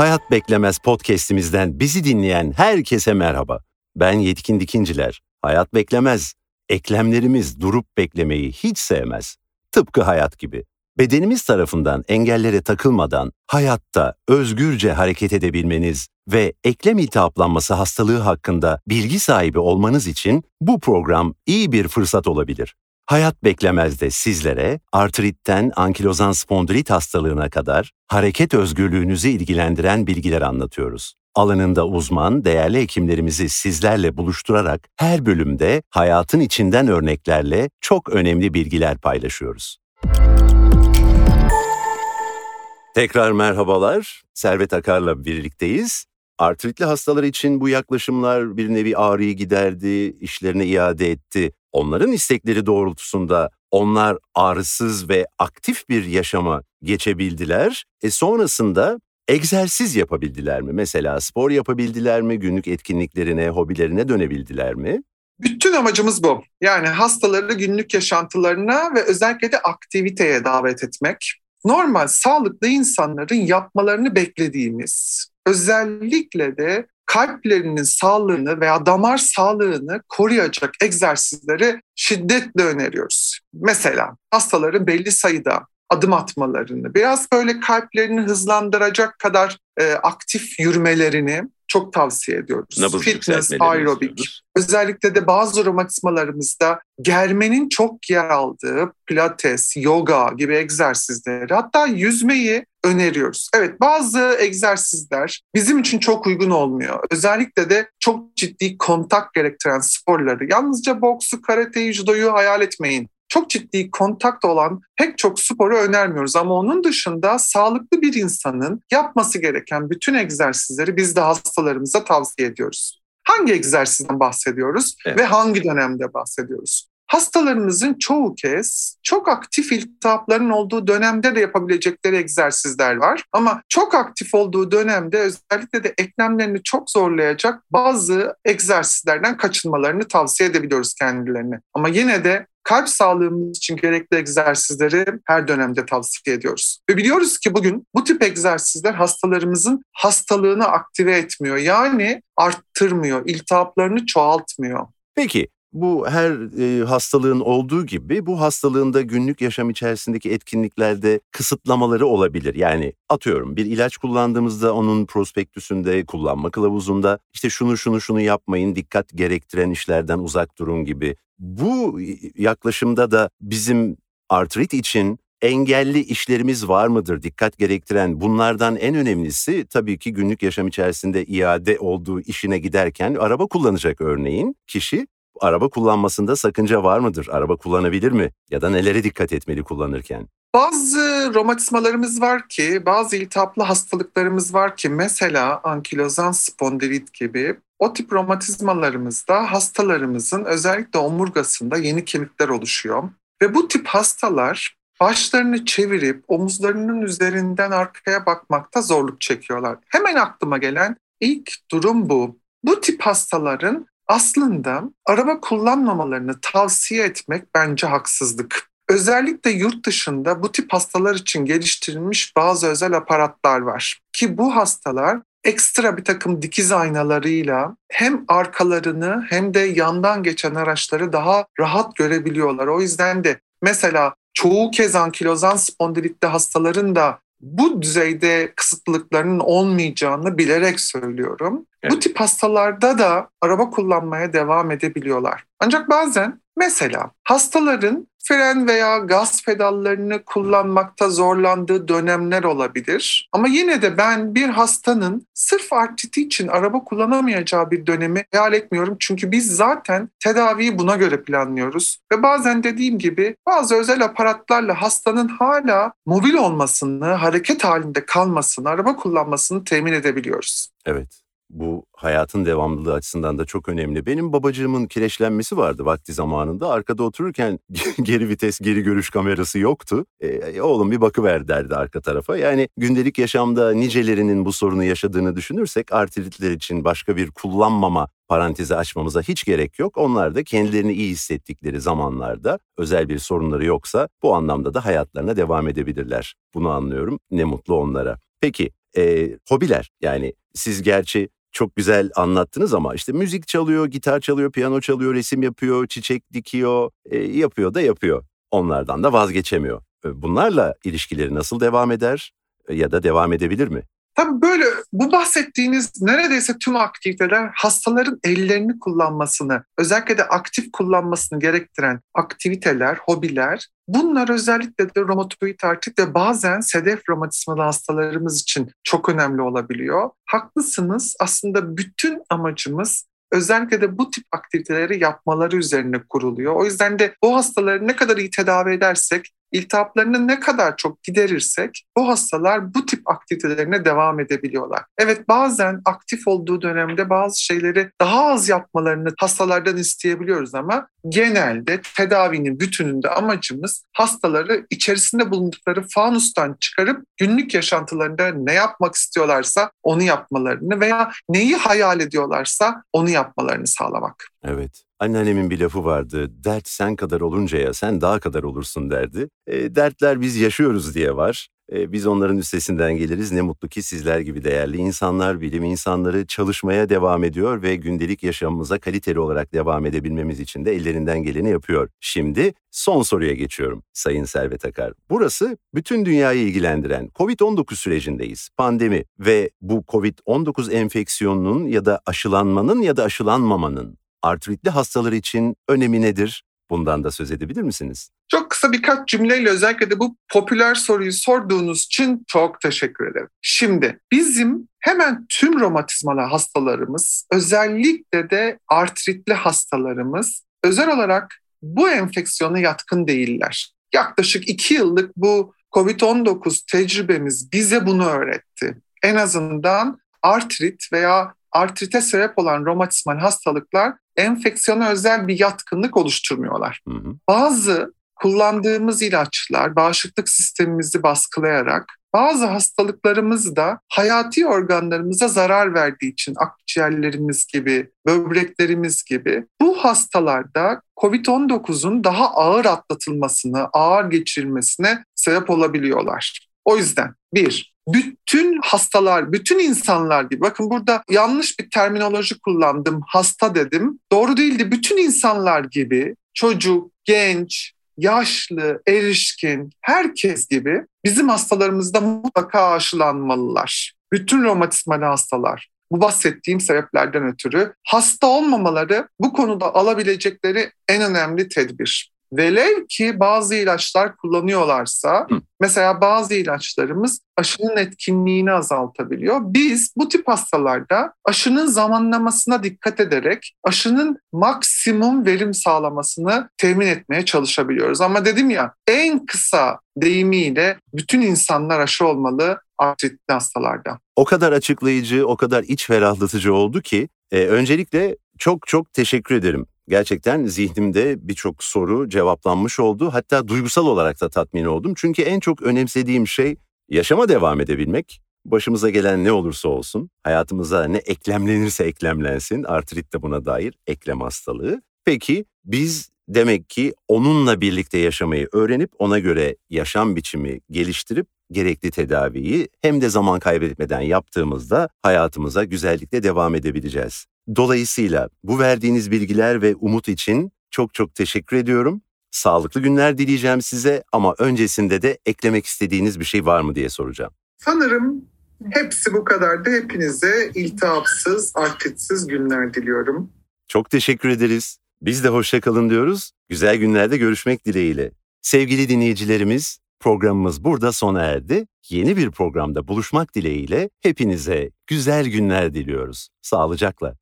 Hayat Beklemez podcast'imizden bizi dinleyen herkese merhaba. Ben Yetkin Dikinciler. Hayat beklemez. Eklemlerimiz durup beklemeyi hiç sevmez. Tıpkı hayat gibi. Bedenimiz tarafından engellere takılmadan hayatta özgürce hareket edebilmeniz ve eklem iltihaplanması hastalığı hakkında bilgi sahibi olmanız için bu program iyi bir fırsat olabilir. Hayat Beklemez de sizlere artritten ankilozan spondilit hastalığına kadar hareket özgürlüğünüzü ilgilendiren bilgiler anlatıyoruz. Alanında uzman, değerli hekimlerimizi sizlerle buluşturarak her bölümde hayatın içinden örneklerle çok önemli bilgiler paylaşıyoruz. Tekrar merhabalar. Servet Akar'la birlikteyiz. Artritli hastalar için bu yaklaşımlar bir nevi ağrıyı giderdi, işlerine iade etti. Onların istekleri doğrultusunda onlar ağrısız ve aktif bir yaşama geçebildiler. E sonrasında egzersiz yapabildiler mi? Mesela spor yapabildiler mi? Günlük etkinliklerine, hobilerine dönebildiler mi? Bütün amacımız bu. Yani hastaları günlük yaşantılarına ve özellikle de aktiviteye davet etmek. Normal sağlıklı insanların yapmalarını beklediğimiz, özellikle de kalplerinin sağlığını veya damar sağlığını koruyacak egzersizleri şiddetle öneriyoruz. Mesela hastaların belli sayıda adım atmalarını, biraz böyle kalplerini hızlandıracak kadar e, aktif yürümelerini çok tavsiye ediyoruz. Nabız Fitness, aerobik. Özellikle de bazı romatizmalarımızda germenin çok yer aldığı pilates, yoga gibi egzersizleri hatta yüzmeyi öneriyoruz. Evet bazı egzersizler bizim için çok uygun olmuyor. Özellikle de çok ciddi kontak gerektiren sporları. Yalnızca boksu, karateyi, judoyu hayal etmeyin çok ciddi kontakt olan pek çok sporu önermiyoruz ama onun dışında sağlıklı bir insanın yapması gereken bütün egzersizleri biz de hastalarımıza tavsiye ediyoruz. Hangi egzersizden bahsediyoruz evet. ve hangi dönemde bahsediyoruz? Hastalarımızın çoğu kez çok aktif iltihapların olduğu dönemde de yapabilecekleri egzersizler var. Ama çok aktif olduğu dönemde özellikle de eklemlerini çok zorlayacak bazı egzersizlerden kaçınmalarını tavsiye edebiliyoruz kendilerine. Ama yine de kalp sağlığımız için gerekli egzersizleri her dönemde tavsiye ediyoruz. Ve biliyoruz ki bugün bu tip egzersizler hastalarımızın hastalığını aktive etmiyor. Yani arttırmıyor, iltihaplarını çoğaltmıyor. Peki bu her e, hastalığın olduğu gibi bu hastalığında günlük yaşam içerisindeki etkinliklerde kısıtlamaları olabilir. Yani atıyorum bir ilaç kullandığımızda onun prospektüsünde, kullanma kılavuzunda işte şunu şunu şunu yapmayın, dikkat gerektiren işlerden uzak durun gibi. Bu yaklaşımda da bizim artrit için engelli işlerimiz var mıdır dikkat gerektiren? Bunlardan en önemlisi tabii ki günlük yaşam içerisinde iade olduğu işine giderken araba kullanacak örneğin kişi araba kullanmasında sakınca var mıdır? Araba kullanabilir mi? Ya da nelere dikkat etmeli kullanırken? Bazı romatizmalarımız var ki, bazı iltihaplı hastalıklarımız var ki mesela ankilozan spondilit gibi o tip romatizmalarımızda hastalarımızın özellikle omurgasında yeni kemikler oluşuyor. Ve bu tip hastalar başlarını çevirip omuzlarının üzerinden arkaya bakmakta zorluk çekiyorlar. Hemen aklıma gelen ilk durum bu. Bu tip hastaların aslında araba kullanmamalarını tavsiye etmek bence haksızlık. Özellikle yurt dışında bu tip hastalar için geliştirilmiş bazı özel aparatlar var. Ki bu hastalar ekstra bir takım dikiz aynalarıyla hem arkalarını hem de yandan geçen araçları daha rahat görebiliyorlar. O yüzden de mesela çoğu kez ankilozan spondilitte hastaların da bu düzeyde kısıtlılıklarının olmayacağını bilerek söylüyorum. Evet. Bu tip hastalarda da araba kullanmaya devam edebiliyorlar. Ancak bazen mesela hastaların fren veya gaz pedallarını kullanmakta zorlandığı dönemler olabilir. Ama yine de ben bir hastanın sırf artriti için araba kullanamayacağı bir dönemi hayal etmiyorum. Çünkü biz zaten tedaviyi buna göre planlıyoruz. Ve bazen dediğim gibi bazı özel aparatlarla hastanın hala mobil olmasını, hareket halinde kalmasını, araba kullanmasını temin edebiliyoruz. Evet bu hayatın devamlılığı açısından da çok önemli. Benim babacığımın kireçlenmesi vardı vakti zamanında. Arkada otururken geri vites, geri görüş kamerası yoktu. E, oğlum bir bakıver derdi arka tarafa. Yani gündelik yaşamda nicelerinin bu sorunu yaşadığını düşünürsek artritler için başka bir kullanmama parantezi açmamıza hiç gerek yok. Onlar da kendilerini iyi hissettikleri zamanlarda özel bir sorunları yoksa bu anlamda da hayatlarına devam edebilirler. Bunu anlıyorum. Ne mutlu onlara. Peki e, hobiler. Yani siz gerçi çok güzel anlattınız ama işte müzik çalıyor, gitar çalıyor, piyano çalıyor, resim yapıyor, çiçek dikiyor, e, yapıyor da yapıyor. Onlardan da vazgeçemiyor. E, bunlarla ilişkileri nasıl devam eder e, ya da devam edebilir mi? Tabii böyle bu bahsettiğiniz neredeyse tüm aktiviteler hastaların ellerini kullanmasını, özellikle de aktif kullanmasını gerektiren aktiviteler, hobiler Bunlar özellikle de romatoid artrit ve bazen sedef romatizmalı hastalarımız için çok önemli olabiliyor. Haklısınız aslında bütün amacımız özellikle de bu tip aktiviteleri yapmaları üzerine kuruluyor. O yüzden de bu hastaları ne kadar iyi tedavi edersek iltihaplarını ne kadar çok giderirsek bu hastalar bu tip aktivitelerine devam edebiliyorlar. Evet bazen aktif olduğu dönemde bazı şeyleri daha az yapmalarını hastalardan isteyebiliyoruz ama genelde tedavinin bütününde amacımız hastaları içerisinde bulundukları fanustan çıkarıp günlük yaşantılarında ne yapmak istiyorlarsa onu yapmalarını veya neyi hayal ediyorlarsa onu yapmalarını sağlamak. Evet. Anneannemin bir lafı vardı. Dert sen kadar oluncaya sen daha kadar olursun derdi. E, dertler biz yaşıyoruz diye var. E, biz onların üstesinden geliriz. Ne mutlu ki sizler gibi değerli insanlar, bilim insanları çalışmaya devam ediyor ve gündelik yaşamımıza kaliteli olarak devam edebilmemiz için de ellerinden geleni yapıyor. Şimdi son soruya geçiyorum Sayın Servet Akar. Burası bütün dünyayı ilgilendiren COVID-19 sürecindeyiz. Pandemi ve bu COVID-19 enfeksiyonunun ya da aşılanmanın ya da aşılanmamanın artritli hastalar için önemi nedir? Bundan da söz edebilir misiniz? Çok kısa birkaç cümleyle özellikle de bu popüler soruyu sorduğunuz için çok teşekkür ederim. Şimdi bizim hemen tüm romatizmalı hastalarımız, özellikle de artritli hastalarımız özel olarak bu enfeksiyona yatkın değiller. Yaklaşık iki yıllık bu COVID-19 tecrübemiz bize bunu öğretti. En azından artrit veya artrite sebep olan romatizmal hastalıklar enfeksiyona özel bir yatkınlık oluşturmuyorlar. Hı hı. Bazı kullandığımız ilaçlar bağışıklık sistemimizi baskılayarak bazı hastalıklarımız da hayati organlarımıza zarar verdiği için akciğerlerimiz gibi, böbreklerimiz gibi bu hastalarda COVID-19'un daha ağır atlatılmasını, ağır geçirmesine sebep olabiliyorlar. O yüzden bir, bütün hastalar, bütün insanlar gibi. Bakın burada yanlış bir terminoloji kullandım. Hasta dedim. Doğru değildi. Bütün insanlar gibi çocuk, genç, yaşlı, erişkin, herkes gibi bizim hastalarımızda mutlaka aşılanmalılar. Bütün romatizmalı hastalar. Bu bahsettiğim sebeplerden ötürü hasta olmamaları bu konuda alabilecekleri en önemli tedbir. Velev ki bazı ilaçlar kullanıyorlarsa, Hı. mesela bazı ilaçlarımız aşının etkinliğini azaltabiliyor. Biz bu tip hastalarda aşının zamanlamasına dikkat ederek aşının maksimum verim sağlamasını temin etmeye çalışabiliyoruz. Ama dedim ya en kısa deyimiyle bütün insanlar aşı olmalı artritli hastalarda. O kadar açıklayıcı, o kadar iç ferahlatıcı oldu ki e, öncelikle çok çok teşekkür ederim. Gerçekten zihnimde birçok soru cevaplanmış oldu. Hatta duygusal olarak da tatmin oldum. Çünkü en çok önemsediğim şey yaşama devam edebilmek. Başımıza gelen ne olursa olsun, hayatımıza ne eklemlenirse eklemlensin, artrit de buna dair eklem hastalığı. Peki biz demek ki onunla birlikte yaşamayı öğrenip ona göre yaşam biçimi geliştirip gerekli tedaviyi hem de zaman kaybetmeden yaptığımızda hayatımıza güzellikle devam edebileceğiz. Dolayısıyla bu verdiğiniz bilgiler ve umut için çok çok teşekkür ediyorum. Sağlıklı günler dileyeceğim size ama öncesinde de eklemek istediğiniz bir şey var mı diye soracağım. Sanırım hepsi bu kadardı. Hepinize iltihapsız, artritsiz günler diliyorum. Çok teşekkür ederiz. Biz de hoşça kalın diyoruz. Güzel günlerde görüşmek dileğiyle. Sevgili dinleyicilerimiz, Programımız burada sona erdi. Yeni bir programda buluşmak dileğiyle hepinize güzel günler diliyoruz. Sağlıcakla.